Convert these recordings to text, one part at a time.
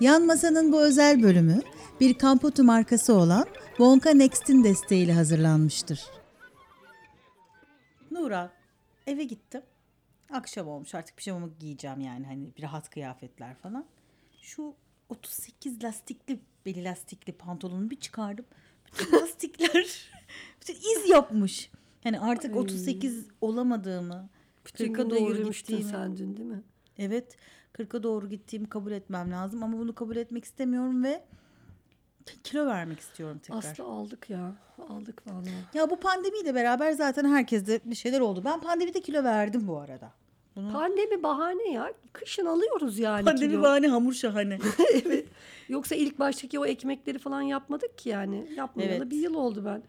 Yan Masa'nın bu özel bölümü bir Kampotu markası olan Wonka Next'in desteğiyle hazırlanmıştır. Nura, eve gittim. Akşam olmuş artık pijamamı giyeceğim yani hani rahat kıyafetler falan. Şu 38 lastikli beli lastikli pantolonu bir çıkardım. Bütün lastikler bütün iz yapmış. Yani artık Ay. 38 olamadığımı, Bütün 40'a gün de doğru gittiğimi. sen dün değil mi? Evet 40'a doğru gittiğimi kabul etmem lazım ama bunu kabul etmek istemiyorum ve kilo vermek istiyorum tekrar. Aslı aldık ya. Aldık vallahi. Ya bu pandemiyle beraber zaten herkeste bir şeyler oldu. Ben pandemide kilo verdim bu arada. Bunu... Pandemi bahane ya. Kışın alıyoruz yani Pandemi kilo. bahane hamur şahane. evet. Yoksa ilk baştaki o ekmekleri falan yapmadık ki yani. Yapmayalı Evet. bir yıl oldu ben.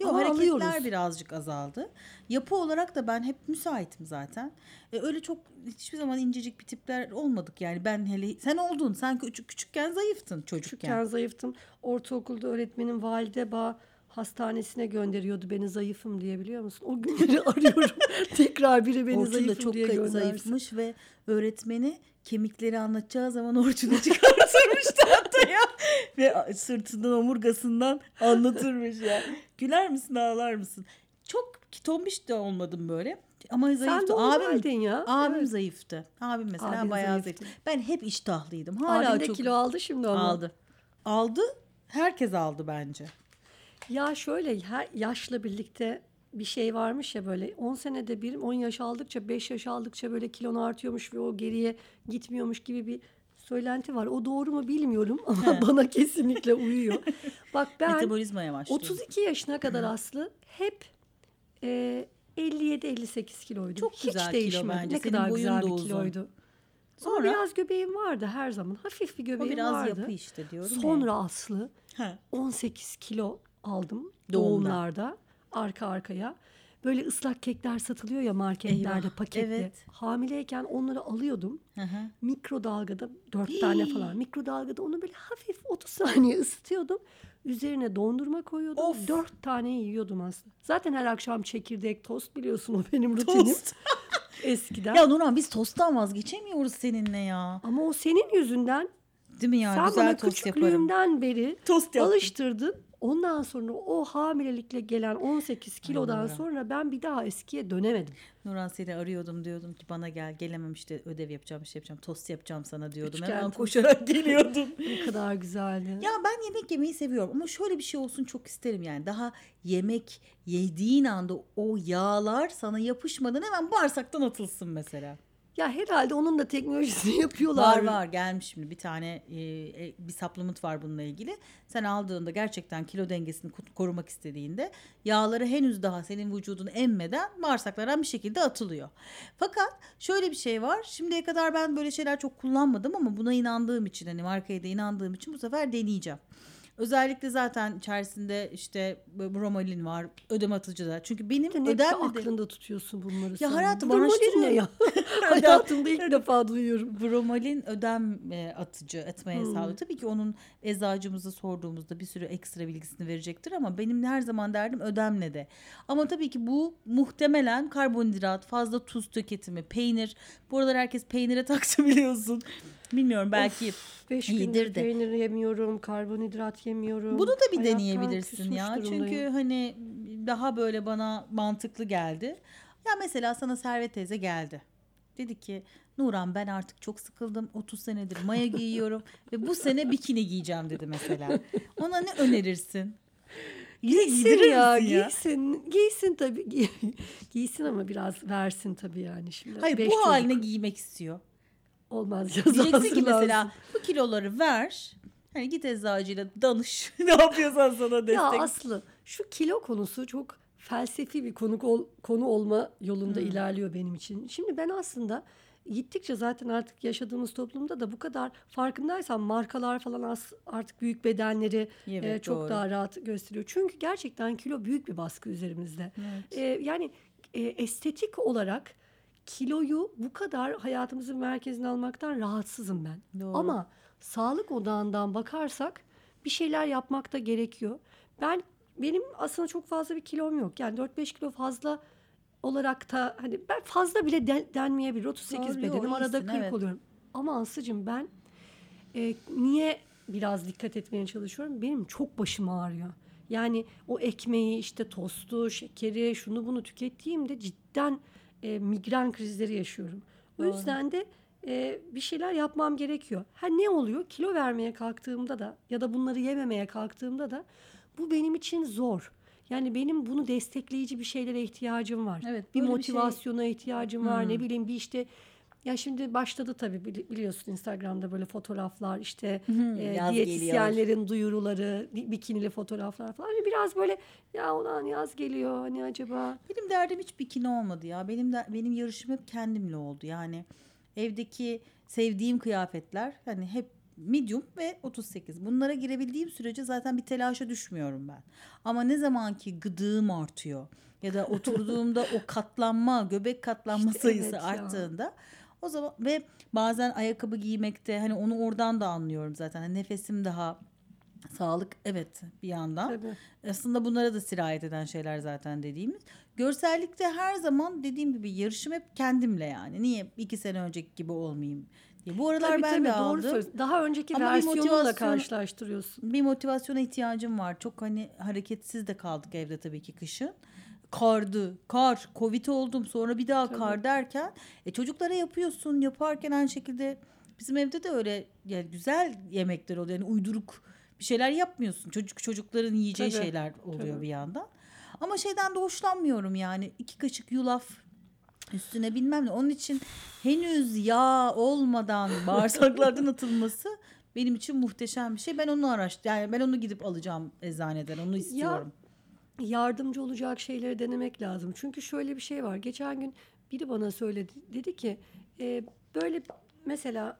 Yok Ama hareketler alıyoruz. birazcık azaldı. Yapı olarak da ben hep müsaitim zaten. E, öyle çok hiçbir zaman incecik bir tipler olmadık yani. Ben hele sen oldun. Sen küçük küçükken zayıftın çocukken. Küçükken zayıftım. Ortaokulda öğretmenim valide bağ hastanesine gönderiyordu beni zayıfım diye biliyor musun? O günleri arıyorum. Tekrar biri beni Orçun zayıfım çok diye göndersin. zayıfmış ve öğretmeni kemikleri anlatacağı zaman Orçun'u çıkartırmış tahtaya ve sırtından omurgasından anlatırmış ya. Güler misin ağlar mısın? Çok tombiş de olmadım böyle ama Sen zayıftı. de Abim, ya. abim Evet. zayıftı. Abim mesela Abin bayağı zayıftı. zayıf. Ben hep iştahlıydım. Hala Abin de çok kilo aldı şimdi ama. aldı. Aldı. Herkes aldı bence. Ya şöyle her yaşla birlikte bir şey varmış ya böyle 10 senede bir 10 yaş aldıkça 5 yaş aldıkça böyle kilon artıyormuş ve o geriye gitmiyormuş gibi bir söylenti var. O doğru mu bilmiyorum ama bana kesinlikle uyuyor. Bak ben Metabolizma yavaşlıyor. 32 yaşına kadar Aslı hep e, 57-58 kiloydum. Çok güzel Hiç kilo değişmedi. bence. Ne Senin kadar boyun güzel da bir uzun. kiloydu. Sonra Sonra biraz göbeğim vardı her zaman. Hafif bir o göbeğim biraz vardı. yapı işte diyorum ya. Sonra Aslı Ha. 18 kilo aldım Doğumda. doğumlarda arka arkaya. Böyle ıslak kekler satılıyor ya marketlerde Eyvah, paketli. evet. Hamileyken onları alıyordum. Hı hı. Mikrodalgada 4 tane falan. Mikrodalgada onu böyle hafif 30 saniye ısıtıyordum. Üzerine dondurma koyuyordum. Of. 4 tane yiyordum aslında. Zaten her akşam çekirdek tost biliyorsun o benim rutinim. Tost. Eskiden. Ya Nurhan biz tosttan vazgeçemiyoruz seninle ya. Ama o senin yüzünden Değil mi ya? sen Güzel bana tost yaparım. küçüklüğümden beri Tost yaptım. alıştırdın. Ondan sonra o hamilelikle gelen 18 kilodan Nurhan. sonra ben bir daha eskiye dönemedim. Nurhan seni arıyordum diyordum ki bana gel gelemem işte ödev yapacağım şey yapacağım tost yapacağım sana diyordum. Üçgen Hemen koşarak geliyordum. Ne kadar güzeldi. ya ben yemek yemeyi seviyorum ama şöyle bir şey olsun çok isterim yani. Daha yemek yediğin anda o yağlar sana yapışmadan hemen bağırsaktan atılsın mesela. Ya herhalde onun da teknolojisini yapıyorlar. Var var gelmiş şimdi bir tane e, e, bir supplement var bununla ilgili. Sen aldığında gerçekten kilo dengesini ko- korumak istediğinde yağları henüz daha senin vücudun emmeden bağırsaklardan bir şekilde atılıyor. Fakat şöyle bir şey var. Şimdiye kadar ben böyle şeyler çok kullanmadım ama buna inandığım için hani markaya da inandığım için bu sefer deneyeceğim. Özellikle zaten içerisinde işte bromelin var, ödem atıcı da. Çünkü benim ödemle de aklında tutuyorsun bunları. sen. hayatım Bromelin ne ya? Hayatımda ilk defa duyuyorum. Bromelin ödem atıcı etmeye Hmm. sağlıyor. Tabii ki onun eczacımıza sorduğumuzda bir sürü ekstra bilgisini verecektir ama benim her zaman derdim ödemle de. Ama tabii ki bu muhtemelen karbonhidrat, fazla tuz tüketimi, peynir. Bu aralar herkes peynire taktı biliyorsun. Bilmiyorum belki Beş İyidir de. peynir yemiyorum, karbonhidrat yemiyorum. bunu da bir Hayattan deneyebilirsin ya. durumdayım. Çünkü hani daha böyle bana mantıklı geldi. Ya mesela sana Servet teyze geldi. Dedi ki Nuran ben artık çok sıkıldım. 30 senedir maya giyiyorum ve bu sene bikini giyeceğim dedi mesela. Ona ne önerirsin? Giysin ya, ya? giysin. Giysin tabii. Giy- giysin ama biraz versin tabii yani şimdi. Hayır bu haline giymek istiyor. Olmaz. Diyeceksin ki yazası mesela lazım. bu kiloları ver. Hani git eczacıyla danış. ne yapıyorsan sana destek. Ya Aslı şu kilo konusu çok felsefi bir konu ol- konu olma yolunda Hmm. ilerliyor benim için. Şimdi ben aslında gittikçe zaten artık yaşadığımız toplumda da bu kadar farkındaysan markalar falan artık büyük bedenleri Evet, e, çok doğru. daha rahat gösteriyor. Çünkü gerçekten kilo büyük bir baskı üzerimizde. Evet. E, yani e, estetik olarak kiloyu bu kadar hayatımızın merkezine almaktan rahatsızım ben. Doğru. Ama sağlık odağından bakarsak bir şeyler yapmak da gerekiyor. Ben benim aslında çok fazla bir kilom yok. Yani 4-5 kilo fazla olarak da hani ben fazla bile den- denmeyebilir. 38 Doğru, bedenim arada 40 evet. oluyorum. Ama Aslı'cığım ben e, niye biraz dikkat etmeye çalışıyorum? Benim çok başım ağrıyor. Yani o ekmeği işte tostu, şekeri, şunu bunu tükettiğimde cidden e, migren krizleri yaşıyorum. O Doğru. yüzden de e, bir şeyler yapmam gerekiyor. Ha ne oluyor? Kilo vermeye kalktığımda da ya da bunları yememeye kalktığımda da bu benim için zor. Yani benim bunu destekleyici bir şeylere ihtiyacım var. Evet, bir böyle bir şey- motivasyona ihtiyacım var. Ne Hmm. bileyim bir işte ya şimdi başladı tabii bili- biliyorsun Instagram'da böyle fotoğraflar işte e, diyetisyenlerin duyuruları, bi- bikinili fotoğraflar falan. Hani biraz böyle ya ulan yaz geliyor hani acaba Benim derdim hiç bikini olmadı ya. Benim de, benim yarışım hep kendimle oldu. Yani evdeki sevdiğim kıyafetler hani hep medium ve 38. Bunlara girebildiğim sürece zaten bir telaşa düşmüyorum ben. Ama ne zaman ki gıdığım artıyor ya da oturduğumda o katlanma, göbek katlanma İşte sayısı evet ya. O zaman ve bazen ayakkabı giymekte hani onu oradan da anlıyorum zaten. Hani nefesim daha sağlık evet bir yandan. tabii. Aslında bunlara da sirayet eden şeyler zaten dediğimiz. Görsellikte her zaman dediğim gibi yarışım hep kendimle yani. Niye iki sene önceki gibi olmayayım diye. Bu aralar Tabii, ben tabii, de doğru aldım. söylüyorsun. Daha önceki Ama versiyonunla karşılaştırıyorsun. Bir motivasyona ihtiyacım var. Çok hani hareketsiz de kaldık evde tabii ki kışın. Kardı, kar, covid oldum sonra bir daha Tabii. kar derken e, çocuklara yapıyorsun yaparken aynı şekilde bizim evde de öyle yani güzel yemekler oluyor. Yani uyduruk bir şeyler yapmıyorsun. Çocuk çocukların yiyeceği Tabii, şeyler oluyor tabii. bir yandan. Ama şeyden de hoşlanmıyorum yani. iki kaşık yulaf üstüne bilmem ne. Onun için henüz yağ olmadan bağırsaklardan atılması benim için muhteşem bir şey. Ben onu araştır. Yani ben onu gidip alacağım eczaneden. Onu istiyorum. Yardımcı olacak şeyleri denemek lazım. Çünkü şöyle bir şey var. Geçen gün biri bana söyledi. Dedi ki e, böyle mesela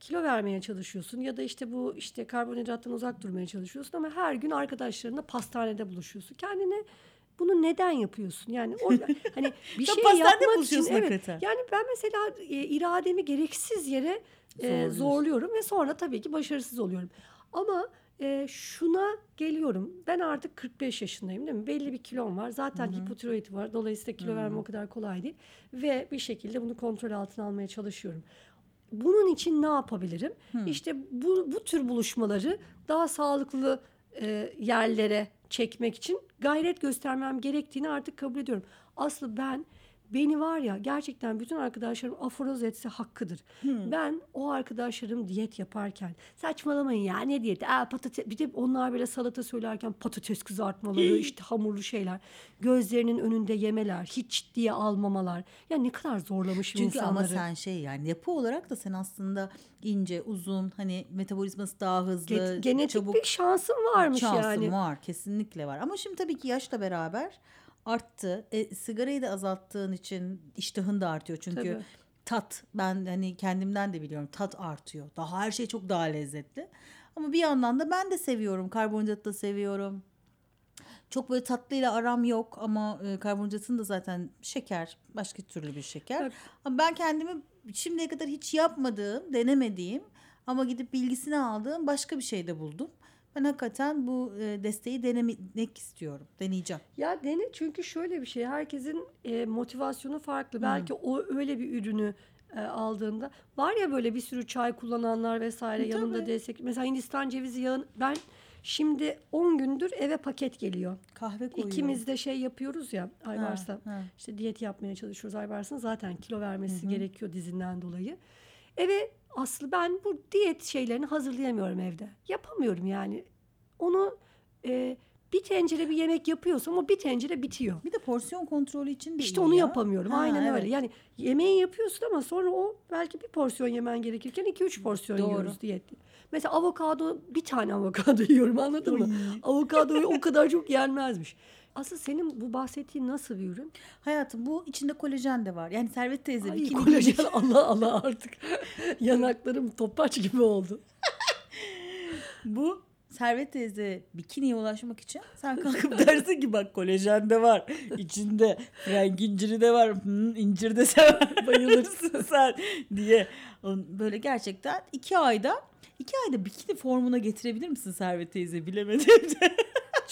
kilo vermeye çalışıyorsun ya da işte bu işte karbonhidrattan uzak durmaya çalışıyorsun ama her gün arkadaşlarınla pastanede buluşuyorsun. Kendine bunu neden yapıyorsun? Yani orada hani bir şey yapmak için evet. hakikaten. Yani ben mesela e, irademi gereksiz yere e, zorluyorum ve sonra tabii ki başarısız oluyorum. Ama e, şuna geliyorum. Ben artık 45 yaşındayım değil mi? Belli bir kilom var. Zaten hipotiroidi var. Dolayısıyla kilo verme o kadar kolay değil. Ve bir şekilde bunu kontrol altına almaya çalışıyorum. Bunun için ne yapabilirim? İşte bu, bu tür buluşmaları daha sağlıklı e, yerlere çekmek için gayret göstermem gerektiğini artık kabul ediyorum. Aslı ben beni var ya gerçekten bütün arkadaşlarım aforoz etse hakkıdır. Ben o arkadaşlarım diyet yaparken saçmalamayın ya ne diyeti? Aa, patates, bir de onlar böyle salata söylerken patates kızartmaları işte hamurlu şeyler. Gözlerinin önünde yemeler. Hiç ciddiye almamalar. Ya ne kadar zorlamışım Çünkü insanları. ama sen şey yani yapı olarak da sen aslında ince, uzun, hani metabolizması daha hızlı, Ge- genetik çabuk bir şansım varmış şansın yani. var kesinlikle var. Ama şimdi tabii ki yaşla beraber arttı. E, sigarayı da azalttığın için iştahın da artıyor. Çünkü Tabii. tat ben hani kendimden de biliyorum tat artıyor. Daha her şey çok daha lezzetli. Ama bir yandan da ben de seviyorum. Karbonhidratı da seviyorum. Çok böyle tatlıyla aram yok ama e, karbonhidratın da zaten şeker, başka türlü bir şeker. Evet. Ama ben kendimi şimdiye kadar hiç yapmadığım, denemediğim ama gidip bilgisini aldığım başka bir şey de buldum. Ben hakikaten bu e, desteği denemek istiyorum. Deneyeceğim. Ya dene çünkü şöyle bir şey herkesin e, motivasyonu Hmm. farklı. Belki o öyle bir ürünü e, aldığında var ya böyle bir sürü çay kullananlar vesaire E, yanında tabii. destek. Mesela Hindistan cevizi yağın ben şimdi 10 gündür eve paket geliyor. Kahve koyuyorum. İkimiz de şey yapıyoruz ya Aybars'la. Ha, ha. İşte diyet yapmaya çalışıyoruz. Aybars'ın zaten kilo vermesi gerekiyor dizinden dolayı. Eve Aslı ben bu diyet şeylerini hazırlayamıyorum evde. Yapamıyorum yani. Onu e, bir tencere bir yemek yapıyorsam o bir tencere bitiyor. Bir de porsiyon kontrolü için de İşte onu ya. yapamıyorum. Ha, Aynen evet. öyle. Yani yemeği yapıyorsun ama sonra o belki bir porsiyon yemen gerekirken 2-3 porsiyon Doğru. yiyoruz diyette. Mesela avokado bir tane avokado yiyorum anladın mı? Avokadoyu o kadar çok yenmezmiş. Asıl senin bu bahsettiğin nasıl bir ürün? Hayatım bu içinde kolajen de var. Yani Servet teyze Ay, bikini kolajen giymiş. Allah Allah artık yanaklarım topaç gibi oldu. Bu Servet teyze bikiniye ulaşmak için sen kalkıp dersin ki bak kolajen de var. içinde renk inciri de var. Hmm, incir de sever. Bayılırsın sen diye. Böyle gerçekten iki ayda iki ayda bikini formuna getirebilir misin Servet teyze bilemedim de.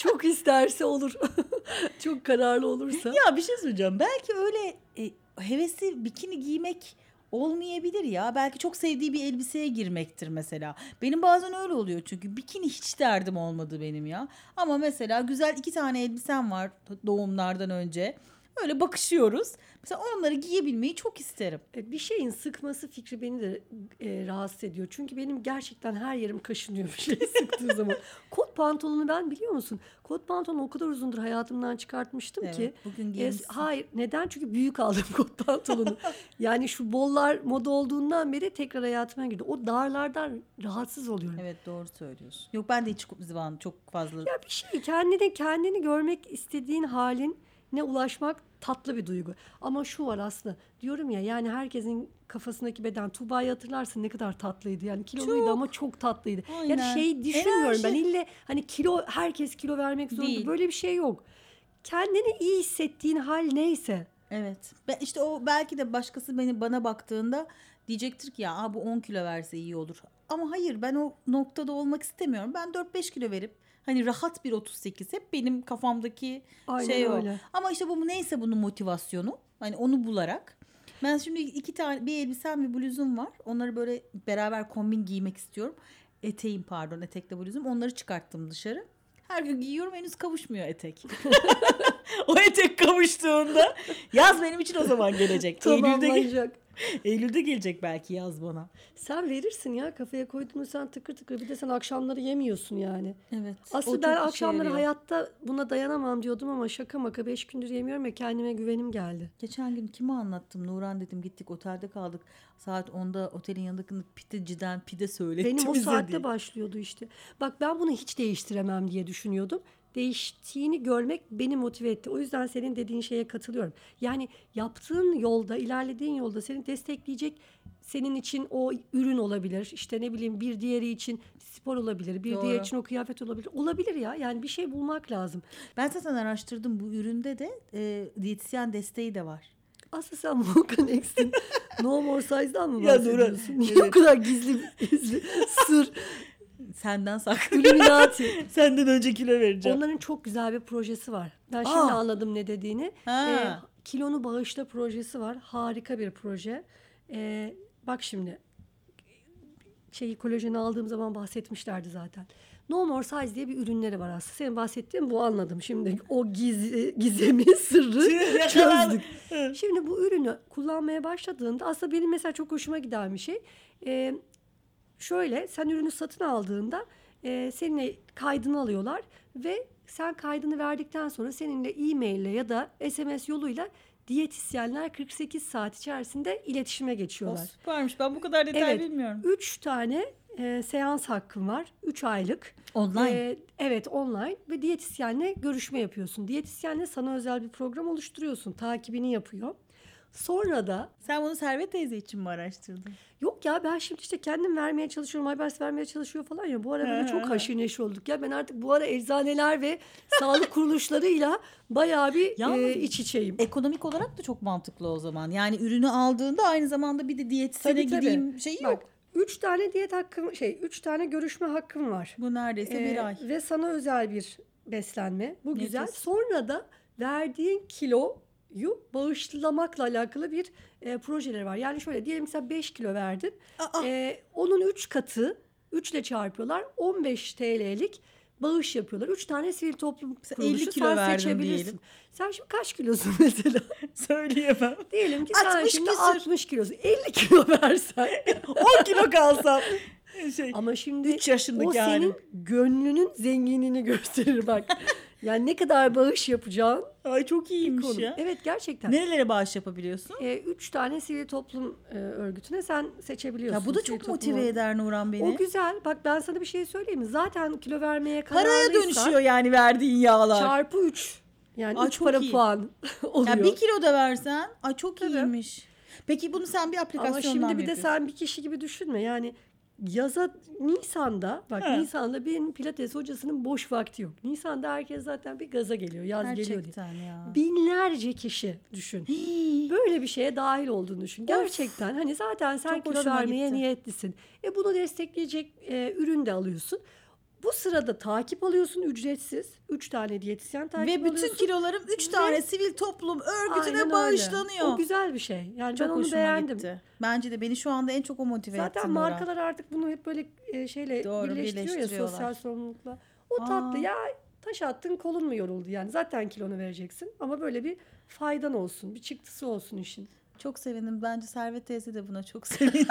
Çok isterse olur. Çok kararlı olursa. Ya bir şey söyleyeceğim. Belki öyle e, hevesi bikini giymek olmayabilir ya. Belki çok sevdiği bir elbiseye girmektir mesela. Benim bazen öyle oluyor çünkü bikini hiç derdim olmadı benim ya. Ama mesela güzel iki tane elbisem var doğumlardan önce. Öyle bakışıyoruz. Mesela onları giyebilmeyi çok isterim. E, Bir şeyin sıkması fikri beni de e, rahatsız ediyor. Çünkü benim gerçekten her yerim kaşınıyor bir şey sıktığı zaman. Kot pantolonu ben biliyor musun? Kot pantolonu o kadar uzundur hayatımdan çıkartmıştım ki. Evet, bugün E, hayır neden? Çünkü büyük aldım kot pantolonu. yani şu bollar moda olduğundan beri tekrar hayatıma girdi. O darlardan rahatsız oluyorum. Evet doğru söylüyorsun. Yok ben de hiç zaman çok fazla. Ya bir şey kendini kendini görmek istediğin halin ne ulaşmak tatlı bir duygu. Ama şu var aslında diyorum ya yani herkesin kafasındaki beden Tuğba'yı hatırlarsın ne kadar tatlıydı. Yani kiloluydu Çok. ama çok tatlıydı. Aynen. Yani şey düşünmüyorum ben Enerji. ille hani kilo herkes kilo vermek zorunda. Değil. Böyle bir şey yok. Kendini iyi hissettiğin hal neyse. Evet. Ben işte o belki de başkası beni bana baktığında diyecektir ki ya "Aa, bu 10 kilo verse iyi olur. Ama hayır ben o noktada olmak istemiyorum. Ben 4-5 kilo verip hani rahat bir 38 hep benim kafamdaki Aynen şey o. öyle. Ama işte bu neyse bunun motivasyonu hani onu bularak ben şimdi iki tane bir elbisem bir bluzum var. Onları böyle beraber kombin giymek istiyorum. Eteğim pardon etekle bluzum. Onları çıkarttım dışarı. Her gün giyiyorum henüz kavuşmuyor etek. o etek kavuştuğunda yaz benim için o zaman gelecek. Tamamlanacak. Eylül'de gelecek belki yaz bana. Sen verirsin ya kafaya koyduğunu sen tıkır tıkır bir de sen akşamları yemiyorsun yani. Evet. Aslında ben akşamları yarıyor. hayatta buna dayanamam diyordum ama şaka maka beş gündür yemiyorum ve kendime güvenim geldi. Geçen gün kime anlattım? Nuran dedim gittik otelde kaldık. Saat 10'da otelin yanındaki pideciden pide söyletti Benim o saatte diye. başlıyordu işte. Bak ben bunu hiç değiştiremem diye düşünüyordum. Değiştiğini görmek beni motive etti. O yüzden senin dediğin şeye katılıyorum. Yani yaptığın yolda, ilerlediğin yolda seni destekleyecek senin için o ürün olabilir. İşte ne bileyim bir diğeri için spor olabilir. Bir Doğru. diğer için o kıyafet olabilir. Olabilir ya. Yani bir şey bulmak lazım. Ben zaten araştırdım bu üründe de e, diyetisyen desteği de var. Aslında sen Volkan X'in No More Size'dan mı Ya bahsediyorsun? Niye evet. o kadar gizli, gizli sır, Senden saklı. Illuminati? Senden önce kilo vereceğim. Onların çok güzel bir projesi var. Ben şimdi Aa. anladım ne dediğini. Ha. Ee, kilonu bağışla projesi var. Harika bir proje. Ee, bak şimdi şeyi kolajeni aldığım zaman bahsetmişlerdi zaten. No More Size diye bir ürünleri var aslında. Senin bahsettiğin bu anladım. Şimdi o giz, gizemi, sırrı çözdük. Şimdi bu ürünü kullanmaya başladığında aslında benim mesela çok hoşuma giden bir şey. Ee, şöyle sen ürünü satın aldığında e, seninle kaydını alıyorlar ve sen kaydını verdikten sonra seninle e-mail ile ya da SMS yoluyla diyetisyenler 48 saat içerisinde iletişime O geçiyorlar. süpermiş. Ben bu kadar detay Evet. bilmiyorum. Üç tane e, seans hakkın var. Üç aylık. Online. Ee, evet online ve diyetisyenle görüşme yapıyorsun. Diyetisyenle sana özel bir program oluşturuyorsun. Takibini yapıyor. Sonra da Sen bunu Servet teyze için mi araştırdın? yok ya ben şimdi işte kendim vermeye çalışıyorum. Aybars vermeye çalışıyor falan ya. Bu ara böyle çok haşır neşir olduk. Ya ben artık bu ara eczaneler ve sağlık kuruluşlarıyla bayağı bir Yalnız- e, iç içeyim. Ekonomik olarak da çok mantıklı o zaman. Yani ürünü aldığında aynı zamanda bir de diyetisyene Tabii, tabii. gideyim şeyi yok. Bak, üç tane diyet hakkım şey üç tane görüşme hakkım var. Bu neredeyse Ee, bir ay. Ve sana özel bir beslenme. Bu güzel. Nefis. Sonra da verdiğin kiloyu bağışlamakla alakalı bir e, projeleri var. Yani şöyle diyelim ki sen 5 kilo verdin. Aa! E, onun 3 katı 3 ile çarpıyorlar. 15 TL'lik bağış yapıyorlar. 3 tane sivil toplum Mesela 50 kuruluşu kilo sen verdim seçebilirsin. diyelim. Sen şimdi kaç kilosun mesela? Söyleyemem. diyelim ki sen 60 şimdi küsür. 60 kilosun. 50 kilo versen. 10 kilo kalsam. Şey, Ama şimdi 3 yaşındaki o senin halim. gönlünün zenginliğini gösterir bak. Yani ne kadar bağış yapacağın Ay çok iyiymiş konu. ya. Evet gerçekten. Nerelere bağış yapabiliyorsun? Ee, üç tane sivil toplum e, örgütüne sen seçebiliyorsun. Ya bu da Sivil çok motive eder Nuran beni. O güzel. Bak ben sana bir şey söyleyeyim mi? Zaten kilo vermeye kararlıysan Paraya dönüşüyor yani verdiğin yağlar. çarpı 3. Yani Ay, 3 çok para iyi. puan oluyor. Ya bir kilo da versen ay çok Tabii. iyiymiş. Peki bunu sen bir Ama aplikasyondan şimdi mı bir de yapıyorsun? sen bir kişi gibi düşünme. Yani yaza Nisan'da bak Ha. Nisan'da benim pilates hocasının boş vakti yok. Nisan'da herkes zaten bir gaza geliyor. Yaz geliyor diye. Gerçekten ya. Binlerce kişi düşün. Böyle bir şeye dahil olduğunu düşün. Gerçekten hani zaten sen Çok kilo vermeye gitti. niyetlisin. E bunu destekleyecek e, ürün de alıyorsun. Bu sırada takip alıyorsun ücretsiz. Üç tane diyetisyen takip Ve bütün alıyorsun. kilolarım 3 Ve- tane sivil toplum örgütüne Aynen öyle. bağışlanıyor. O güzel bir şey. Yani Çok ben onu beğendim. gitti. Bence de beni şu anda en çok o motive Zaten etti. Nora. markalar artık bunu hep böyle e, şeyle Doğru, birleştiriyor ya sosyal sorumlulukla. O tatlı Aa. ya taş attın kolun mu yoruldu yani zaten kilonu vereceksin ama böyle bir faydan olsun bir çıktısı olsun işin. Çok sevindim. Bence Servet teyze de buna çok sevindi.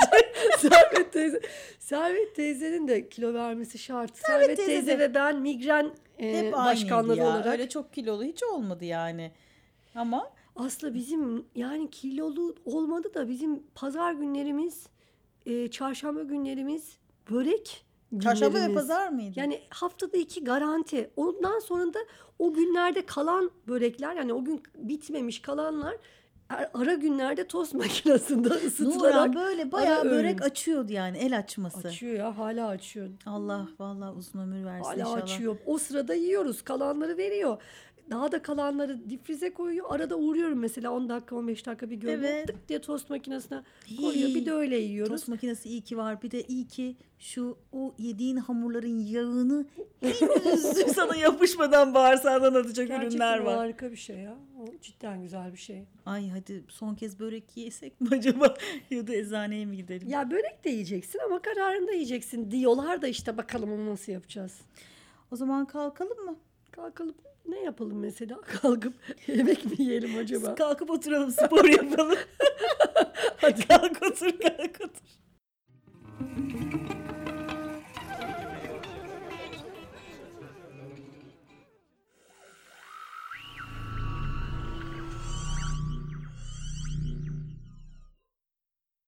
Servet teyze Servet teyzenin de kilo vermesi şart. Servet, teyze teyze, de ve ben migren e, Hep başkanları ya. olarak Öyle çok kilolu hiç olmadı yani. Ama aslında bizim yani kilolu olmadı da bizim pazar günlerimiz e, çarşamba günlerimiz börek çarşamba ve günlerimiz. pazar mıydı? Yani haftada iki garanti. Ondan sonra da o günlerde kalan börekler yani o gün bitmemiş kalanlar ar- ara günlerde tost makinesinde ısıtılarak Nurhan böyle bayağı ara börek öğün. açıyordu yani el açması. açıyor ya hala açıyor. Allah vallahi uzun ömür versin Hala inşallah. açıyor. O sırada yiyoruz. Kalanları veriyor. Daha da kalanları difrize koyuyor. Arada uğruyorum mesela 10 dakika 15 dakika bir görüyorum. Evet. Tık diye tost makinesine koyuyor. Bir de öyle yiyoruz. Tost makinesi iyi ki var. Bir de iyi ki şu o yediğin hamurların yağını henüz sana yapışmadan bağırsağından atacak ürünler Gerçekten var. harika bir şey ya. O cidden güzel bir şey. Ay hadi son kez börek yesek mi acaba? ya da eczaneye mi gidelim? Ya börek de yiyeceksin ama kararında yiyeceksin diyorlar da işte bakalım onu nasıl yapacağız. O zaman kalkalım mı? Kalkalım ne yapalım mesela? Kalkıp yemek mi yiyelim acaba? Kalkıp oturalım spor yapalım. hadi kalk otur kalk otur.